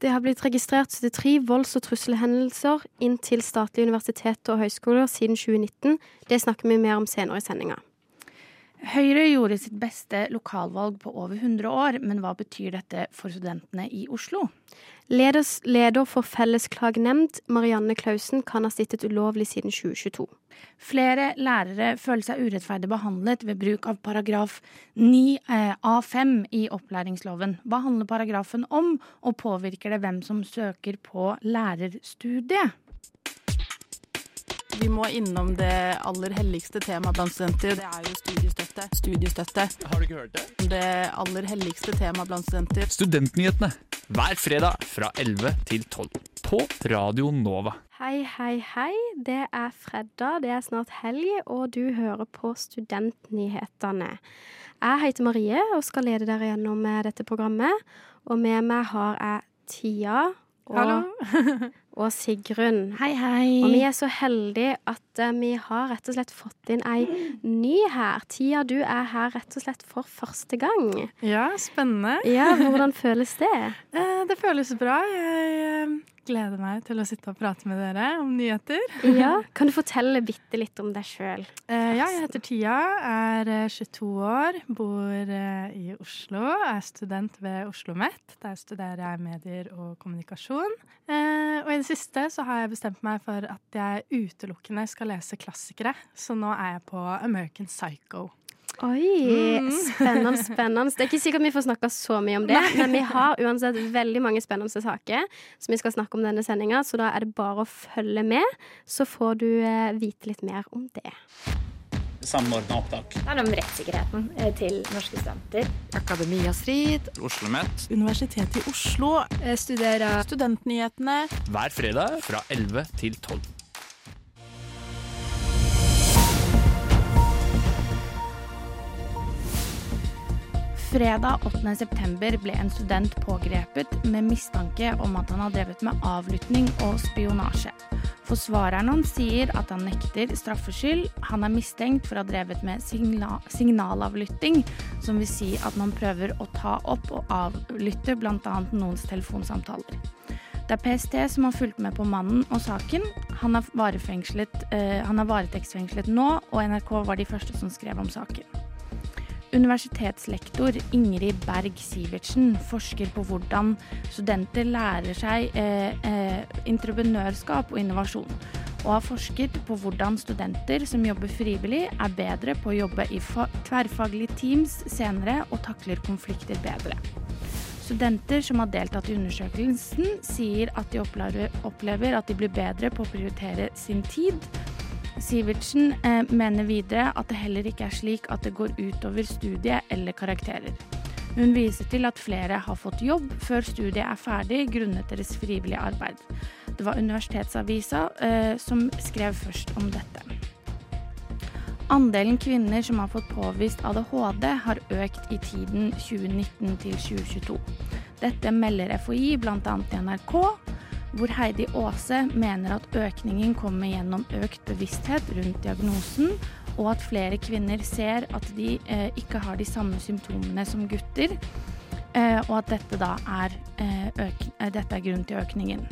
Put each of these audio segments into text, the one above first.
Det har blitt registrert 73 volds- og trusselhendelser inn til statlige universiteter og høyskoler siden 2019. Det snakker vi mer om senere i sendinga. Høyre gjorde sitt beste lokalvalg på over 100 år, men hva betyr dette for studentene i Oslo? Leders, leder for Fellesklagenemnd, Marianne Klausen, kan ha sittet ulovlig siden 2022. Flere lærere føler seg urettferdig behandlet ved bruk av paragraf 9 eh, A5 i opplæringsloven. Hva handler paragrafen om, og påvirker det hvem som søker på lærerstudiet? Vi må innom det aller helligste temaet blant studenter. Det er jo studiestøtte. Studiestøtte. Har du ikke hørt det? Det aller helligste temaet blant studenter. Studentnyhetene hver fredag fra 11 til 12 på Radio Nova. Hei, hei, hei. Det er fredag, det er snart helg, og du hører på Studentnyhetene. Jeg heter Marie og skal lede dere gjennom eh, dette programmet. Og med meg har jeg Tia og, og Sigrun. Hei, hei. Og vi er så heldige at uh, vi har rett og slett fått inn ei ny her. Tia, du er her rett og slett for første gang. Ja, spennende. Ja, Hvordan føles det? Eh, det føles bra. Jeg eh, gleder meg til å sitte og prate med dere om nyheter. Ja, Kan du fortelle bitte litt om deg sjøl? Eh, ja, jeg heter Tia, er eh, 22 år, bor eh, i Oslo, er student ved Oslo OsloMet. Der studerer jeg medier og kommunikasjon. Eh, og i det siste så har jeg bestemt meg for at jeg utelukkende skal lese klassikere, så nå er jeg på American Psycho. Oi, spennende, spennende. Det er ikke sikkert vi får snakka så mye om det, men vi har uansett veldig mange spennende saker som vi skal snakke om denne sendinga, så da er det bare å følge med, så får du eh, vite litt mer om det. Samordna opptak. Det handler om rettssikkerheten eh, til norske studenter. Akademia Strid. Oslo OsloMet Universitetet i Oslo. Jeg studerer Studentnyhetene. hver fredag fra 11 til 12. Fredag 8. september ble en student pågrepet med mistanke om at han har drevet med avlytting og spionasje. Forsvareren hans sier at han nekter straffskyld. Han er mistenkt for å ha drevet med signa signalavlytting, som vil si at man prøver å ta opp og avlytte bl.a. noens telefonsamtaler. Det er PST som har fulgt med på mannen og saken. Han er, uh, han er varetektsfengslet nå, og NRK var de første som skrev om saken. Universitetslektor Ingrid Berg Sivertsen forsker på hvordan studenter lærer seg eh, eh, og innovasjon, og har forsket på hvordan studenter som jobber frivillig, er bedre på å jobbe i tverrfaglige teams senere og takler konflikter bedre. Studenter som har deltatt i undersøkelsen, sier at de opplever at de blir bedre på å prioritere sin tid Sivertsen eh, mener videre at det heller ikke er slik at det går utover studiet eller karakterer. Hun viser til at flere har fått jobb før studiet er ferdig grunnet deres frivillige arbeid. Det var Universitetsavisa eh, som skrev først om dette. Andelen kvinner som har fått påvist ADHD, har økt i tiden 2019 til 2022. Dette melder FHI bl.a. til NRK, hvor Heidi Aase mener at økningen kommer gjennom økt bevissthet rundt diagnosen, og at flere kvinner ser at de eh, ikke har de samme symptomene som gutter, eh, og at dette da er, eh, eh dette er grunnen til økningen.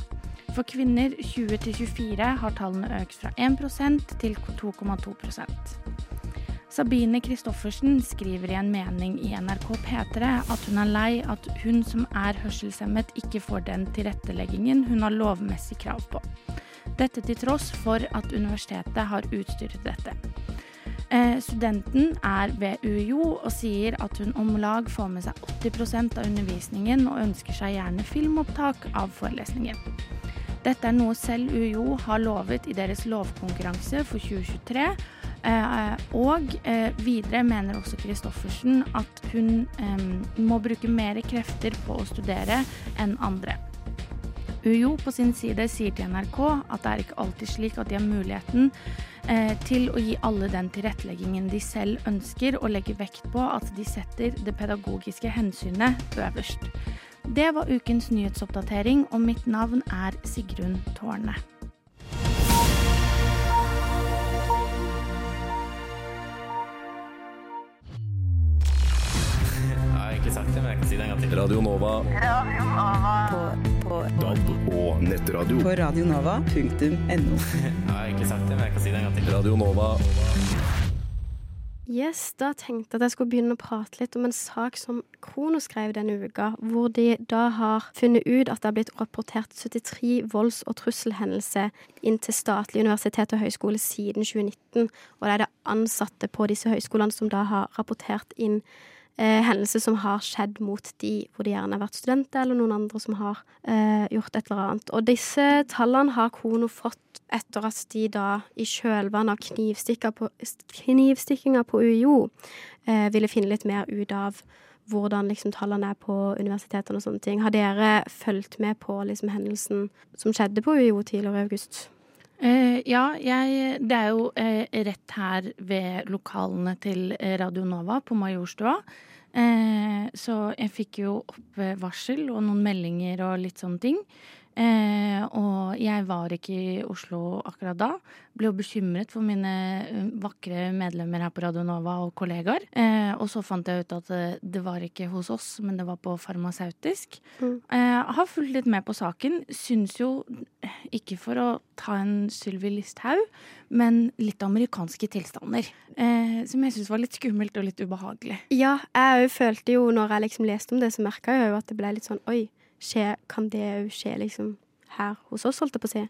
For kvinner 20 24 har tallene økt fra 1% til 2,2 Sabine Christoffersen skriver i en mening i NRK P3 at hun er lei at hun som er hørselshemmet, ikke får den tilretteleggingen hun har lovmessig krav på. Dette til tross for at universitetet har utstyret dette. Eh, studenten er ved UiO og sier at hun om lag får med seg 80% av undervisningen og ønsker seg gjerne filmopptak av forelesningen. Dette er noe selv UiO har lovet i deres lovkonkurranse for 2023, Eh, og eh, videre mener også Christoffersen at hun eh, må bruke mer krefter på å studere enn andre. UiO på sin side sier til NRK at det er ikke alltid slik at de har muligheten til å gi alle den tilretteleggingen de selv ønsker, og legger vekt på at de setter det pedagogiske hensynet øverst. Det var ukens nyhetsoppdatering, og mitt navn er Sigrun Tårne. Egentlig sagt det, men jeg kan si det en gang til. Radio Nova. På, på DAB og nettradio. På radionova.no. Jeg har egentlig sagt det, men jeg kan si det en gang til. Radio Nova. Yes, da tenkte jeg at jeg skulle begynne å prate litt om en sak som Krono skrev denne uka, hvor de da har funnet ut at det har blitt rapportert 73 volds- og trusselhendelser inn til statlige universitet og høyskole siden 2019. Og det er det ansatte på disse høyskolene som da har rapportert inn eh, hendelser som har skjedd mot de, hvor de gjerne har vært studenter, eller noen andre som har eh, gjort et eller annet. Og disse tallene har Kono fått etter at de da i kjølvannet av knivstikkinga på, på UiO eh, ville finne litt mer ut av hvordan liksom tallene er på universitetene og sånne ting. Har dere fulgt med på liksom hendelsen som skjedde på UiO tidligere i august? Eh, ja, jeg, det er jo eh, rett her ved lokalene til Radio Nova på Majorstua. Eh, så jeg fikk jo opp eh, varsel og noen meldinger og litt sånne ting. Eh, og jeg var ikke i Oslo akkurat da. Ble jo bekymret for mine eh, vakre medlemmer her på Radio Nova og kollegaer. Eh, og så fant jeg ut at det, det var ikke hos oss, men det var på farmasautisk. Mm. Eh, har fulgt litt med på saken. Syns jo, ikke for å ta en Sylvi Listhaug, men litt amerikanske tilstander. Eh, som jeg syns var litt skummelt og litt ubehagelig. Ja, jeg òg følte jo når jeg liksom leste om det, så merka jeg jo at det ble litt sånn oi, skje, kan det òg skje liksom her hos oss, holdt jeg på å si.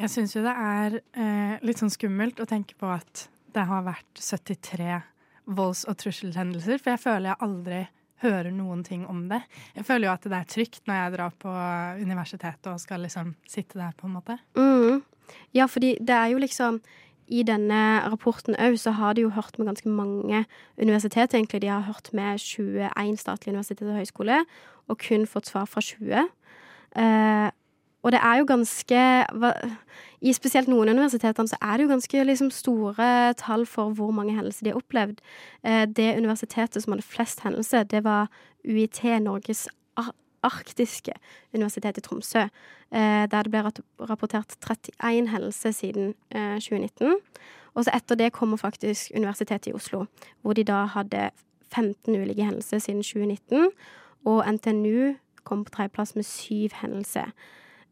Jeg syns jo det er eh, litt sånn skummelt å tenke på at det har vært 73 volds- og trusselhendelser, for jeg føler jeg aldri hører noen ting om det. Jeg føler jo at det er trygt når jeg drar på universitetet og skal liksom sitte der, på en måte. Mm. Ja, fordi det er jo liksom i denne rapporten òg så har de jo hørt med ganske mange universitet, egentlig. De har hørt med 21 statlige universiteter og høyskole, og kun fått svar fra 20. Eh, og det er jo ganske I spesielt noen universitetene så er det jo ganske liksom, store tall for hvor mange hendelser de har opplevd. Eh, det universitetet som hadde flest hendelser, det var UiT, Norges arktiske universitet i Tromsø. Eh, der det ble rapportert 31 hendelser siden eh, 2019. Og så etter det kommer faktisk Universitetet i Oslo, hvor de da hadde 15 ulike hendelser siden 2019. Og NTNU kom på tredjeplass med syv hendelser.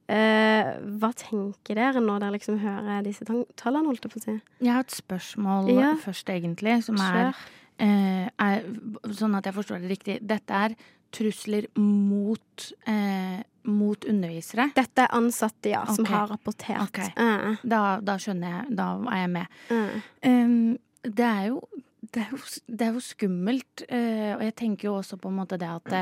Uh, hva tenker dere når dere liksom hører disse tallene, holdt jeg på å si? Jeg har et spørsmål Ja. først, egentlig, som er, eh, er Sånn at jeg forstår det riktig. Dette er trusler mot, uh, mot undervisere. Dette er ansatte, ja, som Ok. har rapportert. Okay. Da, da skjønner jeg. Da er jeg med. Um, det er jo det er jo, det er jo skummelt, Uh, og jeg tenker jo også på en måte det at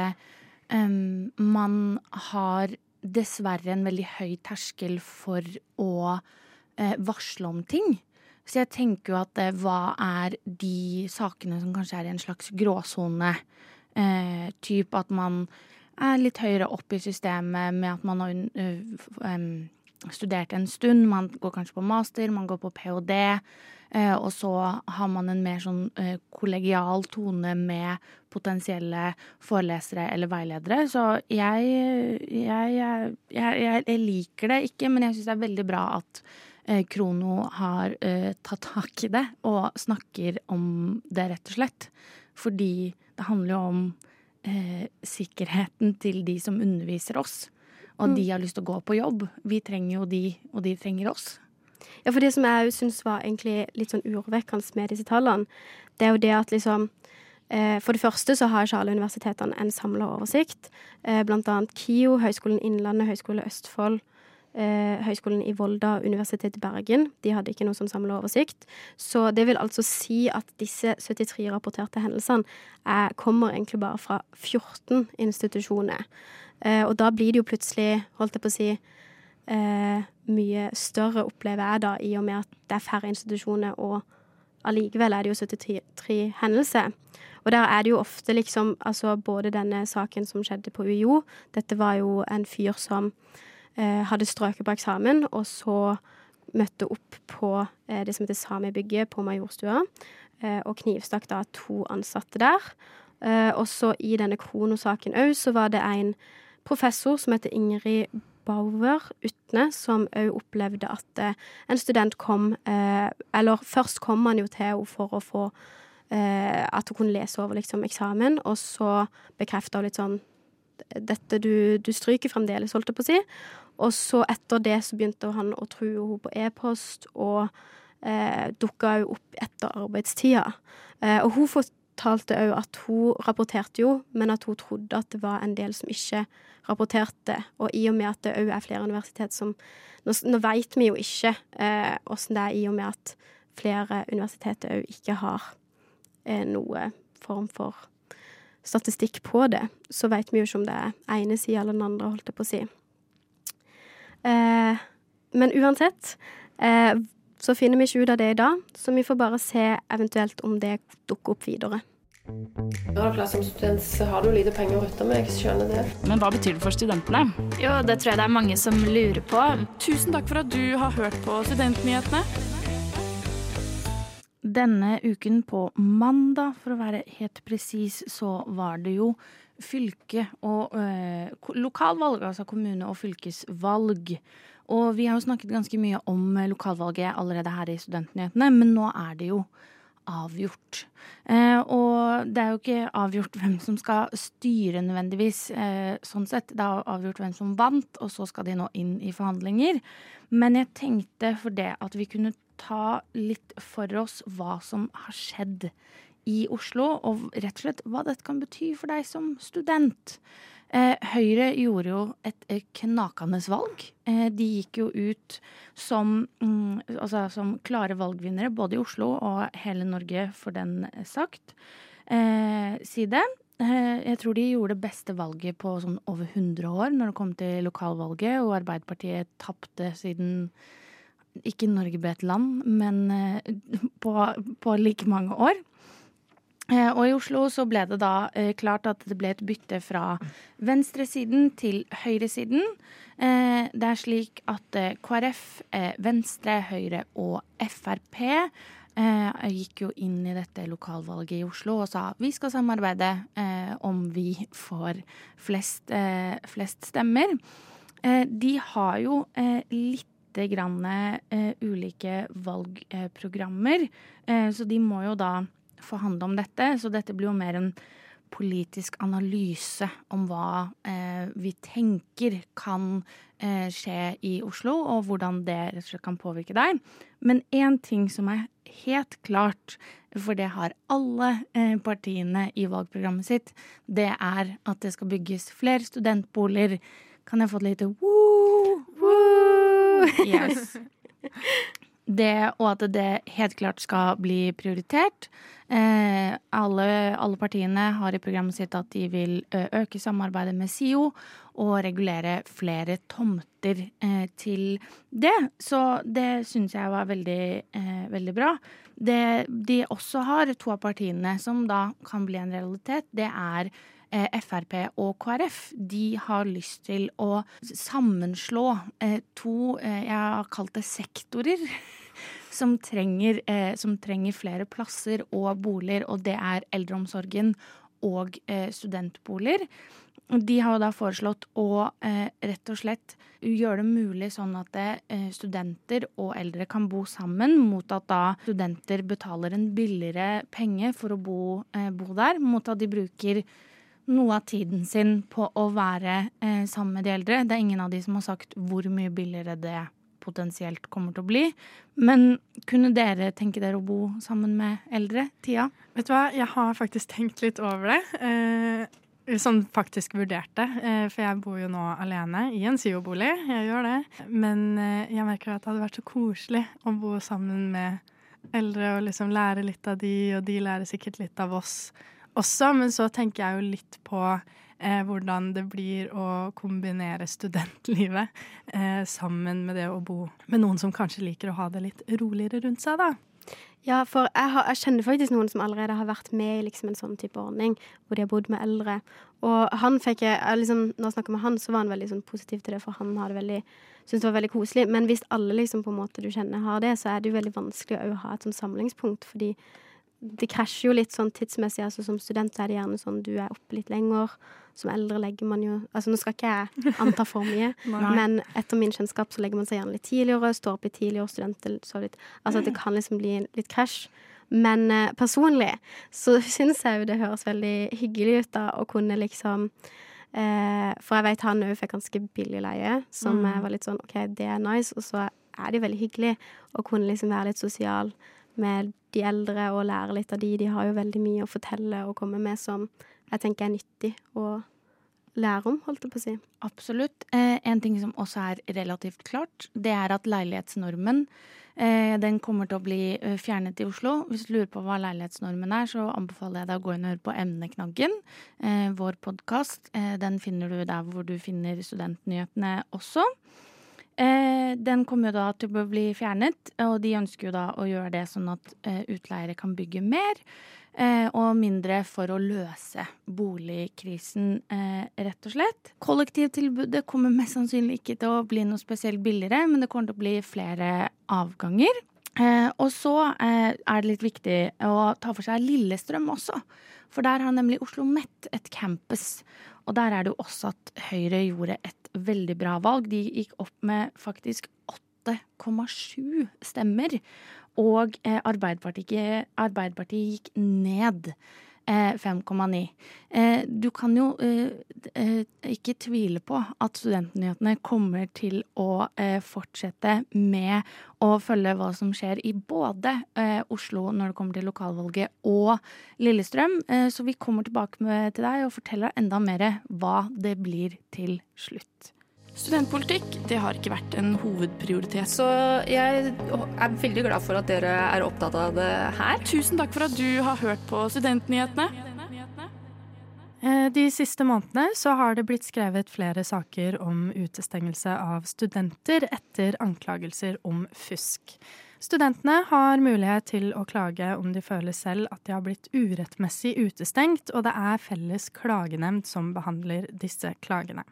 um, man har dessverre en veldig høy terskel for å uh, varsle om ting. Så jeg tenker jo at uh, hva er de sakene som kanskje er i en slags gråsone? Typ at man er litt høyere opp i systemet med at man har em, studert en stund. Man går kanskje på master, man går på ph.d. Eh, og så har man en mer sånn eh, kollegial tone med potensielle forelesere eller veiledere. Så jeg, jeg, jeg, jeg, liker det ikke, men jeg syns det er veldig bra at eh, Krono har tatt tak i det og snakker om det, rett og slett. Fordi det handler jo om eh, sikkerheten til de som underviser oss. Og de har lyst til å gå på jobb. Vi trenger jo de, og de trenger oss. Ja, for det som jeg syns var egentlig litt sånn urovekkende med disse tallene, det er jo det at liksom eh, For det første så har ikke alle universitetene en samla oversikt. Eh, blant annet KIO, Høgskolen Innlandet, Høgskole Østfold, eh, Høgskolen i Volda, Universitetet i Bergen. De hadde ikke noe sånn samla oversikt. Så det vil altså si at disse 73 rapporterte hendelsene er, kommer egentlig bare fra 14 institusjoner. Eh, og da blir det jo plutselig, holdt jeg på å si, eh, mye større, opplever jeg da, i og med at det er færre institusjoner, og allikevel er det jo 73 hendelser. Og der er det jo ofte liksom, altså både denne saken som skjedde på UiO, dette var jo en fyr som eh, hadde strøket på eksamen, og så møtte opp på eh, det som heter Samebygget på Majorstua, eh, og knivstakk da to ansatte der. Eh, og så i denne kronosaken òg, så var det en professor som heter Ingrid Bauer Utne, som òg opplevde at eh, en student kom eh, Eller først kom han jo til henne for å få eh, at hun kunne lese over liksom, eksamen, og så bekrefta hun litt sånn Dette du, du stryker fremdeles, holdt jeg på å si. Og så etter det så begynte han å true henne på e-post, og eh, dukka jo opp etter arbeidstida. Eh, og hun fortalte òg at hun rapporterte jo, men at hun trodde at det var en del som ikke rapporterte. Og i og med at det òg er flere universitet som Nå, nå veit vi jo ikke eh, det er, i og med at flere universiteter òg ikke har eh, noe form for statistikk på det. Så veit vi jo ikke om det er ene sida eller den andre, holdt jeg på å si. Eh, men uansett eh, så finner vi ikke ut av det i dag, så vi får bare se eventuelt om det dukker opp videre. Du som student, så har du lite penger å rutte med. Jeg skjønner det. Men hva betyr det for studentene? Jo, det tror jeg det er mange som lurer på. Tusen takk for at du har hørt på Studentnyhetene. Denne uken, på mandag for å være helt presis, så var det jo fylke- og eh, lokalvalg, altså kommune- og fylkesvalg. Og vi har jo snakket ganske mye om lokalvalget allerede her i Studentnyhetene, men nå er det jo avgjort. Eh, og det er jo ikke avgjort hvem som skal styre nødvendigvis, eh, sånn sett. Det er avgjort hvem som vant, og så skal de nå inn i forhandlinger. Men jeg tenkte for det at vi kunne ta litt for oss hva som har skjedd i Oslo, og rett og slett hva dette kan bety for deg som student. Eh, Høyre gjorde jo et eh, knakende valg. Eh, de gikk jo ut som, mm, altså, som, klare valgvinnere både i Oslo og hele Norge, for den sagt. Eh, side. Eh, jeg tror de gjorde det beste valget på sånn over 100 år når det kom til lokalvalget, og Arbeiderpartiet tapte siden ikke Norge ble et land, men eh, på, på like mange år. Eh, og i Oslo så ble det da eh, klart at det ble et bytte fra venstresiden til høyresiden. Eh, det er slik at eh, KrF, eh, Venstre, Høyre og Frp eh, gikk jo inn i dette lokalvalget i Oslo og sa vi skal samarbeide om vi får flest, flest stemmer. de har jo litt grann ulike valgprogrammer, så de må jo da forhandle om dette. Så dette blir jo mer en politisk analyse om hva eh, vi tenker kan eh, skje i Oslo, og hvordan det rett og slett kan påvirke deg. Men én ting som er helt klart, for det har alle eh, partiene i valgprogrammet sitt, det er at det skal bygges flere studentboliger. Kan jeg få et lite woo? Woo! Yes. Det, og at det helt klart skal bli prioritert. Eh, alle, alle, partiene har i programmet sitt at de vil øke samarbeidet med SIO og regulere flere tomter eh, til det. Så det syns jeg var veldig, eh, veldig bra. Det de også har, to av partiene som da kan bli en realitet, det er Eh, Frp og KrF de har lyst til å sammenslå eh, to eh, Jeg har kalt det sektorer. Som trenger, som trenger flere plasser og boliger, og det er eldreomsorgen og studentboliger. De har da foreslått å eh, rett og slett gjøre det mulig sånn at eh, studenter og eldre kan bo sammen, mot at da studenter betaler en billigere penge for å bo, eh, bo der, mot at de bruker noe av tiden sin på å være eh, sammen med de eldre. Det er ingen av de som har sagt hvor mye billigere det potensielt kommer til å bli. Men kunne dere tenke dere å bo sammen med eldre? Tia? Vet du hva, jeg har faktisk tenkt litt over det. Eh, sånn faktisk vurdert det. Eh, for jeg bor jo nå alene i en SIO-bolig. Jeg gjør det. Men eh, jeg merker at det hadde vært så koselig å bo sammen med eldre og liksom lære litt av de, og de lærer sikkert litt av oss også, men så tenker jeg jo litt på eh, hvordan det blir å kombinere studentlivet eh, sammen med det å bo med noen som kanskje liker å ha det litt roligere rundt seg, da. Ja, for jeg, har, jeg, kjenner faktisk noen som allerede har vært med i liksom en sånn type ordning, hvor de har bodd med eldre. Og han fikk jeg, liksom, Når jeg snakker med han, så var han veldig sånn positiv til det, for han veldig, syntes det var veldig koselig. Men hvis alle liksom på en måte du kjenner har det, så er det jo veldig vanskelig å ha et sånn samlingspunkt. fordi det krasjer jo litt sånn tidsmessig. altså Som student er det gjerne sånn du er oppe litt lenger. Som eldre legger man jo Altså nå skal ikke jeg anta for mye, men etter min kjennskap så legger man seg gjerne litt tidligere, står opp litt tidligere, studenter sover litt Altså at det kan liksom bli litt krasj. Men eh, personlig så syns jeg jo det høres veldig hyggelig ut da å kunne liksom eh, For jeg vet han òg fikk ganske billig leie, som Mm. var litt sånn OK, det er nice. Og så er det jo veldig hyggelig å kunne liksom være litt sosial med de eldre og lære litt av de. De har jo veldig mye å fortelle og komme med som jeg tenker er nyttig å lære om, holdt jeg på å si. Absolutt. Eh, en ting som også er relativt klart, det er at leilighetsnormen eh, den kommer til å bli eh, fjernet i Oslo. Hvis du lurer på hva leilighetsnormen er, så anbefaler jeg deg å gå inn og høre på Emneknaggen, eh, vår podkast. Eh, den finner du der hvor du finner studentnyhetene også. Eh, den kommer jo da til å bli fjernet, og de ønsker jo da å gjøre det sånn at eh, utleiere kan bygge mer. Eh, og mindre for å løse boligkrisen, rett og slett. Kollektivtilbudet kommer mest sannsynlig ikke til å bli noe spesielt billigere, men det kommer til å bli flere avganger. Eh, og så eh, er det litt viktig å ta for seg Lillestrøm også. For der har nemlig Oslo Met et campus. Og der er det jo også at Høyre gjorde et veldig bra valg. De gikk opp med faktisk 8,7 stemmer. Og eh, Arbeiderpartiet, Arbeiderpartiet gikk ned 5,9. Eh, du kan jo eh, eh, ikke tvile på at Studentnyhetene kommer til å eh, fortsette med å følge hva som skjer i både eh, Oslo når det kommer til lokalvalget og Lillestrøm. Eh, så vi kommer tilbake til deg og forteller enda mer hva det blir til slutt. Studentpolitikk det har ikke vært en hovedprioritet. Så jeg er veldig glad for at dere er opptatt av det her. Tusen takk for at du har hørt på Studentnyhetene. Eh, De siste månedene så har det blitt skrevet flere saker om utestengelse av studenter etter anklagelser om fusk. Studentene har mulighet til å klage om de føler selv at de har blitt urettmessig utestengt, og det er Felles klagenemnd som behandler disse klagene.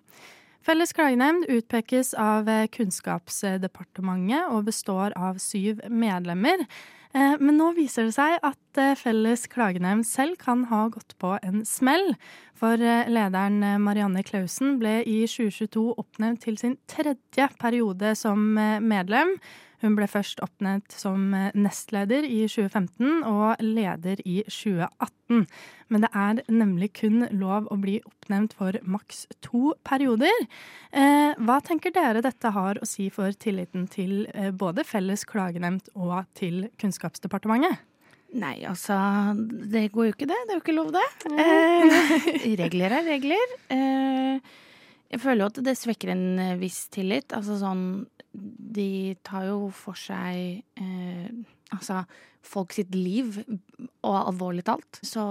Felles klagenemnd utpekes av eh, Kunnskapsdepartementet og består av syv medlemmer. Eh, Men nå viser det seg at eh, Felles klagenemnd selv kan ha gått på en smell. For lederen Marianne Klausen ble i 2022 oppnevnt til sin tredje periode som medlem. Hun ble først oppnevnt som eh, nestleder i 2015 og leder i 2018. Men det er nemlig kun lov å bli oppnevnt for maks to perioder. Eh, hva tenker dere dette har å si for tilliten til eh, både Felles klagenemnd og til Kunnskapsdepartementet? Nei, altså Det går jo ikke, det. Det er jo ikke lov, det. Eh, regler er regler. Eh, jeg føler jo at det svekker en viss tillit. Altså sånn De tar jo for seg eh, altså folk sitt liv, og alvorlig talt. Så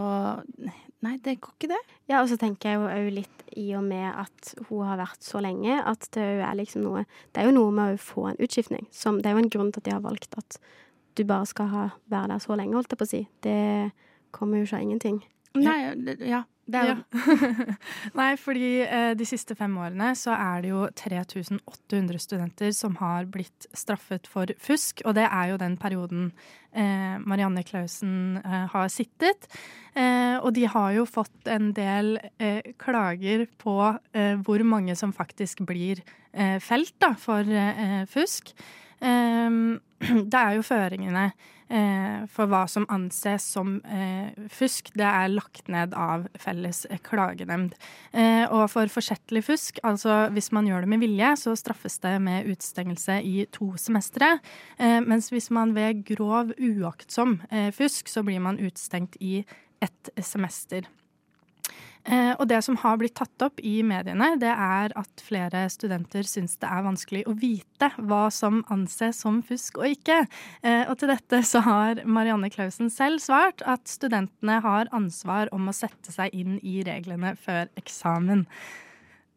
nei, det går ikke, det. Ja, og så tenker jeg jo òg litt i og med at hun har vært så lenge, at det er liksom noe Det er jo noe med å få en utskiftning. Som, det er jo en grunn til at de har valgt at du bare skal ha, være der så lenge, holdt jeg på å si. Det kommer jo ikke av ingenting. Nei, ja. Ja. Nei, fordi eh, de siste fem årene så er det jo 3800 studenter som har blitt straffet for fusk, og det er jo den perioden eh, Marianne Klausen eh, har sittet. Eh, og de har jo fått en del klager på hvor mange som faktisk blir felt da, for fusk. Det er jo føringene for hva som anses som eh, fusk. Det er lagt ned av Felles klagenemnd. Eh, og for forsettlig fusk, altså hvis man gjør det med vilje, så straffes det med utestengelse i to semestre. Eh, mens hvis man ved grov uaktsom eh, fusk, så blir man utestengt i ett semester. Eh, og det som har blitt tatt opp i mediene, det er at flere studenter syns det er vanskelig å vite hva som anses som fusk og ikke. Eh, og til dette så har Marianne Klausen selv svart at studentene har ansvar om å sette seg inn i reglene før eksamen.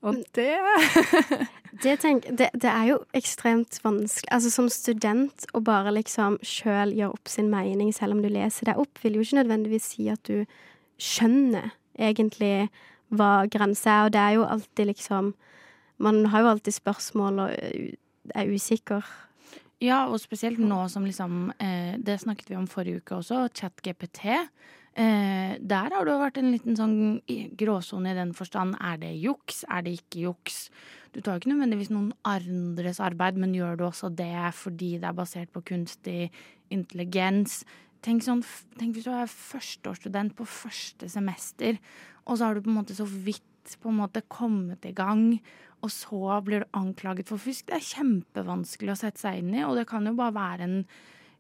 Og det Det, tenk, det, det er jo ekstremt vanskelig. Altså Som student å bare liksom sjøl gjøre opp sin mening, selv om du leser deg opp, vil jo ikke nødvendigvis si at du skjønner egentlig hva grensa er. Og det er jo alltid liksom Man har jo alltid spørsmål og er usikker. Ja, og spesielt nå som liksom eh, Det snakket vi om forrige uke også, ChatGPT. Eh, der har det jo vært en liten sånn gråsone i den forstand. Er det juks? Er det ikke juks? Du tar jo ikke nødvendigvis noen andres arbeid, men gjør du også det fordi det er basert på kunstig intelligens? Tenk, sånn, tenk hvis du er førsteårsstudent på første semester, og så har du på en måte så vidt på en måte kommet i gang, og så blir du anklaget for fusk. Det er kjempevanskelig å sette seg inn i, og det kan jo bare være en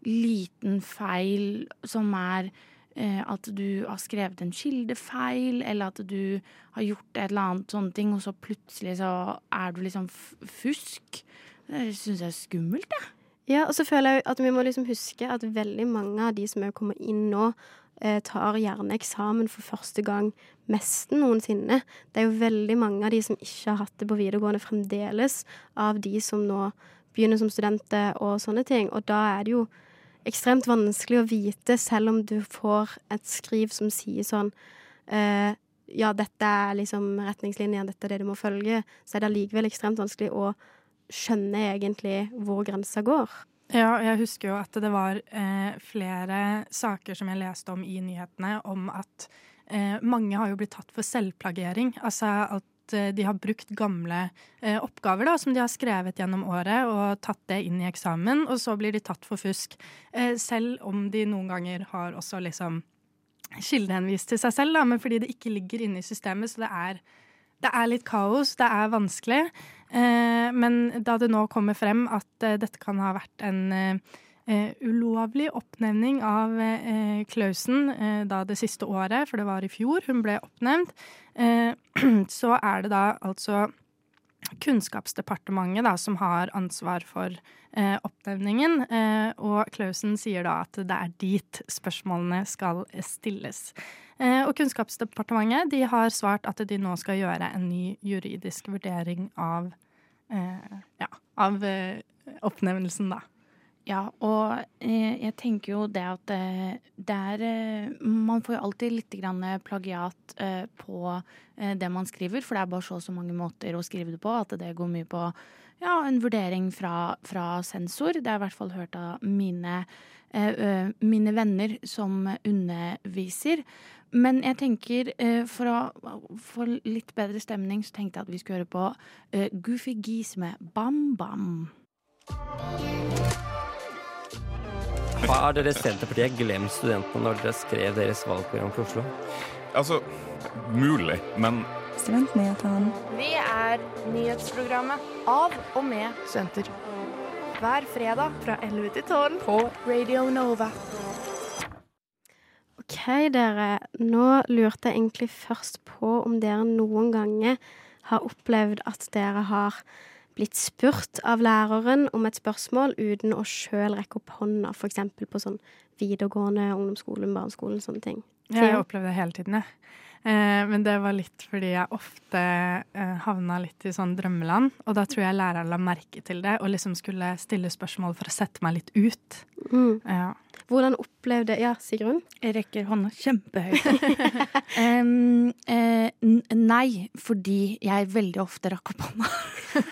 liten feil som er eh, at du har skrevet en kildefeil, eller at du har gjort et eller annet sånne ting, og så plutselig så er du liksom fusk. Det syns jeg er skummelt, jeg. Ja, og så føler jeg at vi må liksom huske at veldig mange av de som er kommet inn nå, eh, tar gjerne eksamen for første gang nesten noensinne. Det er jo veldig mange av de som ikke har hatt det på videregående fremdeles, av de som nå begynner som studenter og sånne ting. Og da er det jo ekstremt vanskelig å vite, selv om du får et skriv som sier sånn eh, Ja, dette er liksom retningslinjer, dette er det du må følge, så er det allikevel ekstremt vanskelig å skjønne egentlig hvor grensa går. Ja, jeg husker jo at det var eh, flere saker som jeg leste om i nyhetene, om at eh, mange har jo blitt tatt for selvplagering. Altså at eh, de har brukt gamle eh, oppgaver da, som de har skrevet gjennom året, og tatt det inn i eksamen, og så blir de tatt for fusk. Eh, selv om de noen ganger har også liksom kildehenvist til seg selv, da, men fordi det ikke ligger inne i systemet, så det er det er litt kaos, det er vanskelig. Eh, men da det nå kommer frem at eh, dette kan ha vært en eh, ulovlig oppnevning av Klausen da det siste året, for det var i fjor hun ble oppnevnt, så er det da altså Kunnskapsdepartementet da, som har ansvar for eh, oppnevningen. Eh, og Klausen sier da at det er dit spørsmålene skal stilles. Eh, og Kunnskapsdepartementet de har svart at de nå skal gjøre en ny juridisk vurdering av, ja, av oppnevnelsen, da. Ja, og eh, jeg tenker jo det at eh, det er eh, Man får jo alltid litt plagiat på det man skriver, for det er bare så og så mange måter å skrive det på at det går mye på ja, en vurdering fra, fra sensor. Det har jeg i hvert fall hørt av mine, mine venner som underviser. Men jeg tenker, for å få litt bedre stemning, så tenkte jeg at vi skulle høre på Goofy Geese med Bam Bam. Har dere Senterpartiet glemt studentene når dere skrev deres valgprogram for Oslo? Altså, mulig, men Studentnyhetene. Vi er nyhetsprogrammet av og med studenter. Hver fredag fra 11 til 12 på Radio Nova. OK, dere. Nå lurte jeg egentlig først på om dere noen ganger har opplevd at dere har blitt spurt av læreren om et spørsmål uten å sjøl rekke opp hånda, f.eks. på sånn videregående, ungdomsskolen, barneskolen, sånne ting. Ja, jeg opplever det hele tiden, jeg. Eh, men det var litt fordi jeg ofte eh, havna litt i sånn drømmeland. Og da tror jeg læreren la merke til det og liksom skulle stille spørsmål for å sette meg litt ut. Mm. Ja. Hvordan opplevde Ja, Sigrun? Jeg rekker hånda kjempehøyt. um, eh, nei, fordi jeg veldig ofte rakk opp hånda.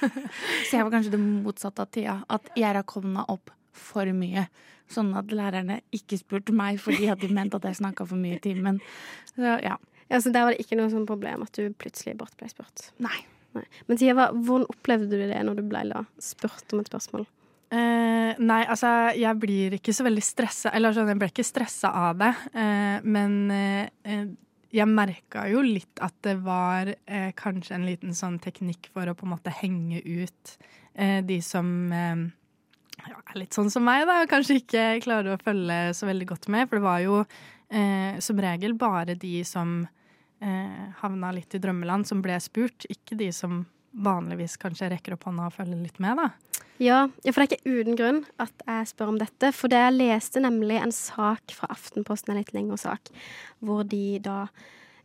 Så jeg var kanskje det motsatte av Tia. At jeg rakk hånda opp for mye. Sånn at lærerne ikke spurte meg fordi de mente at jeg snakka for mye i timen. Så ja. Ja, Så der var det ikke noe sånn problem at du plutselig bort ble spurt? Nei. nei. Men Tiva, hvordan opplevde du det når du ble da, spurt om et spørsmål? Eh, nei, altså jeg blir ikke så veldig stressa Eller sånn, jeg ble ikke stressa av det. Eh, men eh, jeg merka jo litt at det var eh, kanskje en liten sånn teknikk for å på en måte henge ut eh, de som eh, ja, er litt sånn som meg, da. Kanskje ikke klarer å følge så veldig godt med. For det var jo som regel bare de som eh, havna litt i drømmeland, som ble spurt. Ikke de som vanligvis kanskje rekker opp hånda og følger litt med, da. Ja, for det er ikke uten grunn at jeg spør om dette. For det jeg leste nemlig en sak fra Aftenposten, en litt lengre sak, hvor de da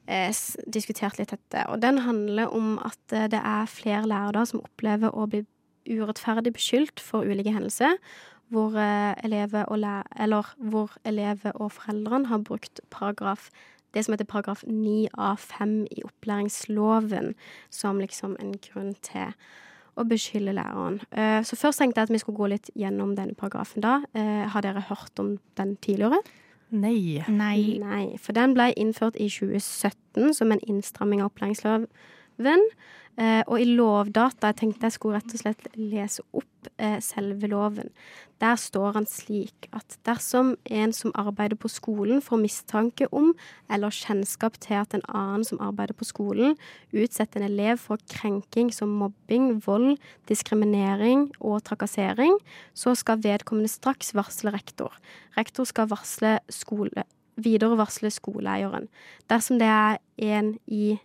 eh, diskuterte litt dette. Og den handler om at eh, det er flere lærere som opplever å bli urettferdig beskyldt for ulike hendelser. Hvor, eh, elever og, eller, hvor elever og foreldrene har brukt paragraf det som heter paragraf 9a5 i opplæringsloven som liksom en grunn til å beskylde læreren. Eh, så først tenkte jeg at vi skulle gå litt gjennom denne paragrafen da. Eh, har dere hørt om den tidligere? Nei. Nei. Nei. For den ble innført i 2017 som en innstramming av opplæringsloven loven. Eh, og i Lovdata jeg tenkte jeg skulle rett og slett lese opp eh, selve loven. Der står han slik at dersom en som arbeider på skolen får mistanke om eller kjennskap til at en annen som arbeider på skolen, utsetter en elev for krenking som mobbing, vold, diskriminering og trakassering, så skal vedkommende straks varsle rektor. Rektor skal varsle skole, videre varsle skoleeieren. Dersom det er en i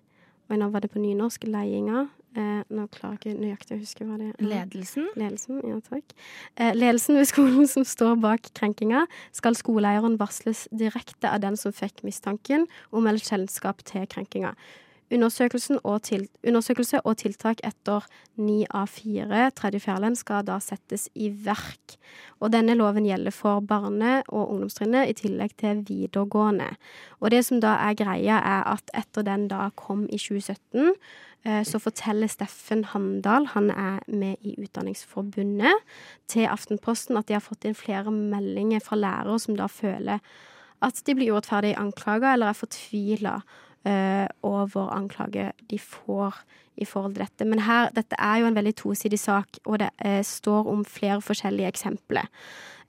og nå var det på nynorsk. Leiinga. Eh, nå klarer jeg ikke nøyaktig å huske hva det er. Ledelsen? Ledelsen, ja takk. Eh, ledelsen ved skolen som står bak krenkinga, skal skoleeieren varsles direkte av den som fikk mistanken om eller kjennskap til krenkinga. Og til, undersøkelse og tiltak etter ni av fire tredje skal da settes i verk. Og denne loven gjelder for barne- og ungdomstrinnet i tillegg til videregående. Og det som da er greia, er at etter den da kom i 2017, eh, så forteller Steffen Handal, han er med i Utdanningsforbundet, til Aftenposten at de har fått inn flere meldinger fra lærere som da føler at de blir urettferdig anklaga eller er fortvila uh, over anklage de får i forhold til dette. Men her, dette er jo en veldig tosidig sak, og det eh, står om flere forskjellige eksempler.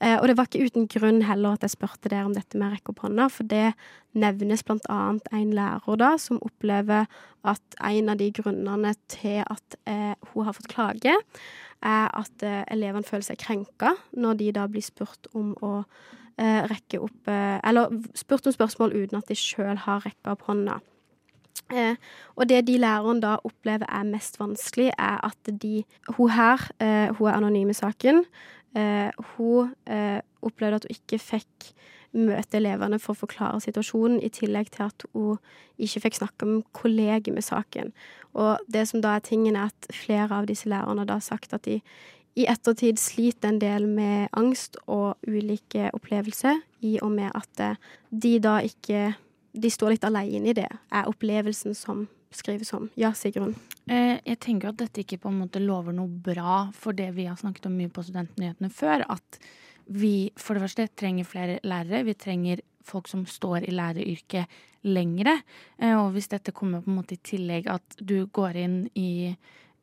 Eh, og det var ikke uten grunn heller at jeg spurte dere om dette med rekke opp hånda, for det nevnes blant annet en lærer da, som opplever at en av de grunnene til at hun har fått klage, er at elevene føler seg krenka når de da blir spurt om å eh, rekke opp eh, Eller spurt om spørsmål uten at de sjøl har rekka opp hånda. Eh, og det de læreren da opplever er mest vanskelig, er at de Hun her, eh, hun er anonym i saken. Eh, hun eh, opplevde at hun ikke fikk møte elevene for å forklare situasjonen, i tillegg til at hun ikke fikk snakke med kolleger med saken. Og det som da er tingen, er at flere av disse lærerne da har sagt at de i ettertid sliter en del med angst og ulike opplevelser, i og med at eh, de da ikke De står litt alene i det, er opplevelsen som skrives om. Ja, Sigrun? Eh, jeg tenker at dette ikke på en måte lover noe bra for det vi har snakket om mye på Studentnyhetene før. At vi for det første trenger flere lærere. Vi trenger folk som står i læreryrket lengre. Eh, og hvis dette kommer på en måte i tillegg at du går inn i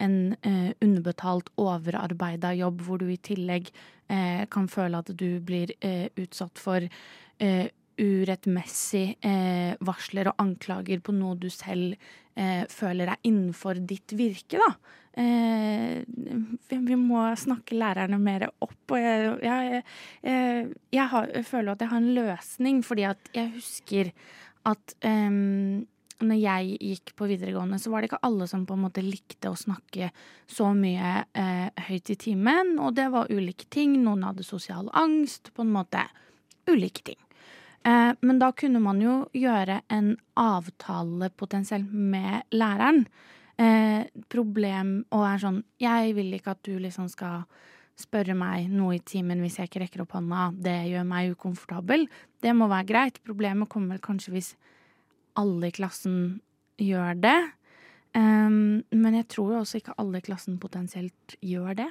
en eh, underbetalt, overarbeida jobb, hvor du i tillegg eh, kan føle at du blir eh, utsatt for eh, urettmessig eh, varsler og anklager på noe du selv eh, føler er innenfor ditt virke, da. vi må snakke lærerne mer opp. Og jeg, jeg, jeg, jeg, har, føler at jeg har en løsning, fordi at jeg husker at um, når jeg gikk på videregående, så var det ikke alle som på en måte likte å snakke så mye eh, høyt i timen, og det var ulike ting. Noen hadde sosial angst, på en måte. Ulike ting. Eh, men da kunne man jo gjøre en avtale potensielt med læreren. Eh, problem og er sånn Jeg vil ikke at du liksom skal spørre meg noe i timen hvis jeg ikke rekker opp hånda. Det gjør meg ukomfortabel. Det må være greit. Problemet kommer kanskje hvis alle i klassen gjør det. Um, men jeg tror jo også ikke alle i klassen potensielt gjør det.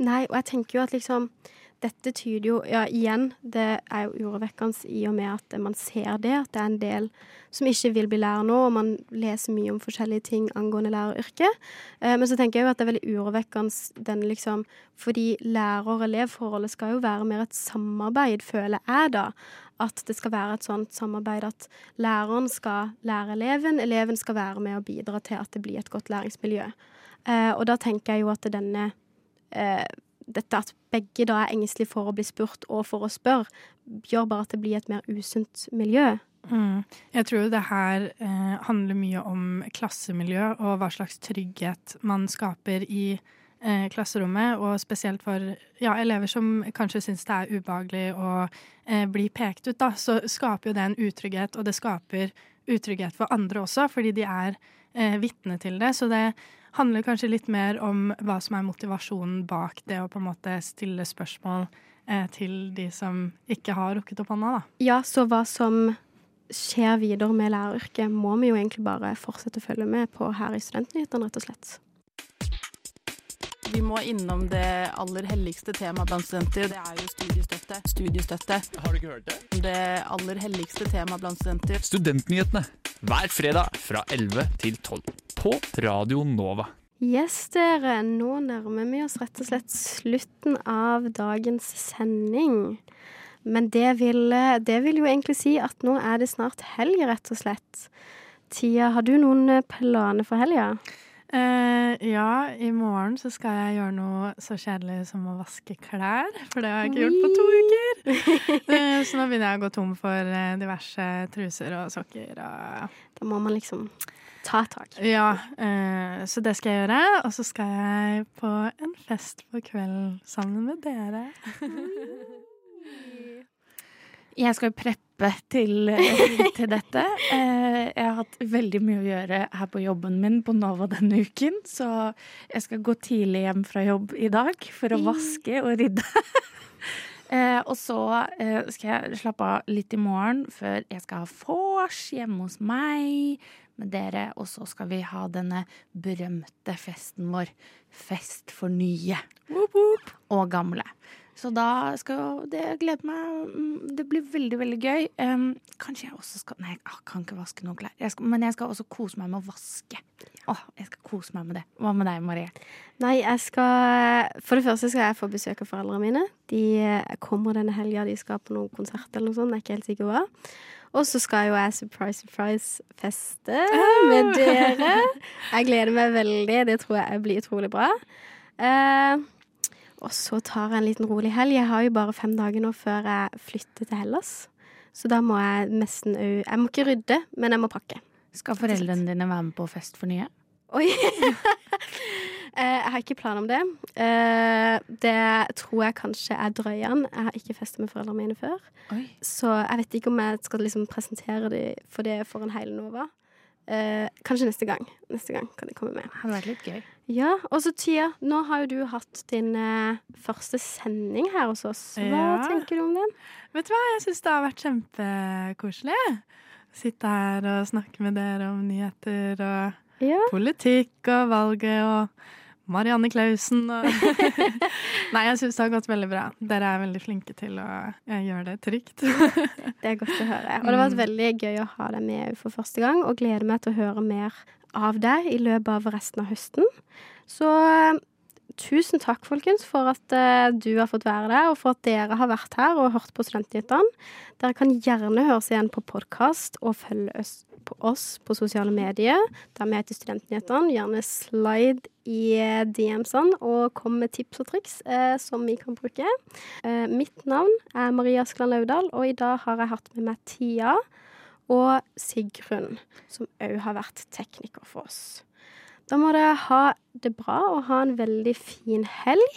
Nei, og jeg tenker jo at liksom dette tyder jo Ja, igjen, det er jo urovekkende i og med at man ser det, at det er en del som ikke vil bli lærer nå, og man leser mye om forskjellige ting angående læreryrket. Eh, men så tenker jeg jo at det er veldig urovekkende den liksom Fordi lærer-elev-forholdet skal jo være mer et samarbeid, føler jeg da at det skal være et sånt samarbeid at læreren skal lære eleven, eleven skal være med og bidra til at det blir et godt læringsmiljø. Eh, og da tenker jeg jo at denne eh, dette at begge da er engstelige for å bli spurt og for å spørre, gjør bare at det blir et mer usunt miljø. Mm. Jeg tror det her eh, handler mye om klassemiljø og hva slags trygghet man skaper i eh, klasserommet, og spesielt for ja, elever som kanskje syns det er ubehagelig å eh, bli pekt ut, da, så skaper jo det en utrygghet, og det skaper utrygghet for andre også, fordi de er eh, vitne til det. Så det handler kanskje litt mer om hva som er motivasjonen bak det å på en måte stille spørsmål eh, til de som ikke har rukket opp hånda, da. Ja, så hva som skjer videre med læreryrket, må vi jo egentlig bare fortsette å følge med på her i Studentnyhetene, rett og slett. Vi må innom det aller helligste temaet blant studenter. Det er jo studiestøtte. Studiestøtte. Har du ikke hørt det? Det aller helligste temaet blant studenter. Studentnyhetene hver fredag fra 11 til 12 på Radio Nova. Yes, dere. Nå nærmer vi oss rett og slett slutten av dagens sending. Men det vil, det vil jo egentlig si at nå er det snart helg, rett og slett. Tia, har du noen planer for helga? Eh, ja, i morgen så skal jeg gjøre noe så kjedelig som å vaske klær. For det har jeg ikke gjort på to uker. eh, så nå begynner jeg å gå tom for eh, diverse truser og sokker. Og da må man liksom ta tak. Ja, eh, så det skal jeg gjøre. Og så skal jeg på en fest på kvelden sammen med dere. Jeg skal preppe til, til dette. Eh, jeg har hatt veldig mye å gjøre her på jobben min på Nova denne uken, så jeg skal gå tidlig hjem fra jobb i dag for å vaske og rydde. Eh, og så eh, skal jeg slappe av litt i morgen før jeg skal ha vors hjemme hos meg med dere. Og så skal vi ha denne berømte festen vår. Fest for nye woop, woop. og gamle. Så da skal det glede meg. Mm, det blir veldig, veldig gøy. Um, kanskje jeg også skal Nei, jeg kan ikke vaske noen klær. Jeg skal, men jeg skal også kose meg med å vaske. Åh, jeg skal kose meg med det. Hva med deg, Marie? Nei, jeg skal For det første skal jeg få besøk av foreldrene mine. De kommer denne helga. De skal på noen konsert eller noe sånt. Jeg er ikke helt sikker hva. Og så skal jo jeg surprise, surprise feste med dere. Jeg gleder meg veldig. Det tror jeg blir utrolig bra. Uh, og så tar jeg en liten rolig helg. Jeg har jo bare fem dager nå før jeg flytter til Hellas. Så da må jeg nesten òg Jeg må ikke rydde, men jeg må pakke. Skal foreldrene dine være med på Fest for nye? Oi! jeg har ikke plan om det. Eh, det tror jeg kanskje er drøyan. Jeg har ikke festet med foreldrene mine før. Oi. Så jeg vet ikke om jeg skal liksom presentere dem for det for en hel Nova. Eh, kanskje neste gang. Neste gang kan de komme med. Det hadde litt gøy. Ja, Og så Tia, nå har jo du hatt din eh, første sending her hos oss. Hva Ja. tenker du om den? Vet du hva, jeg syns det har vært kjempekoselig. Sitte her og snakke med dere om nyheter og Ja. politikk og valget og Marianne Klausen og Nei, jeg syns det har gått veldig bra. Dere er veldig flinke til å eh, gjøre det trygt. Det er godt å høre. Og det har vært veldig gøy å ha deg med for første gang, og gleder meg til å høre mer av deg i løpet av resten av høsten. Så tusen takk, folkens, for at uh, du har fått være der, og for at dere har vært her og hørt på Studentnyhetene. Dere kan gjerne høre oss igjen på podkast og følge oss på, oss på sosiale medier. Der vi heter Studentnyhetene. Gjerne slide i eh, DM-ene og kom med tips og triks uh, som vi kan bruke. Uh, mitt navn er Maria Askeland Laudal, og i dag har jeg hatt med meg Tia og Sigrun, som òg har vært tekniker for oss. Da må dere ha det bra og ha en veldig fin helg.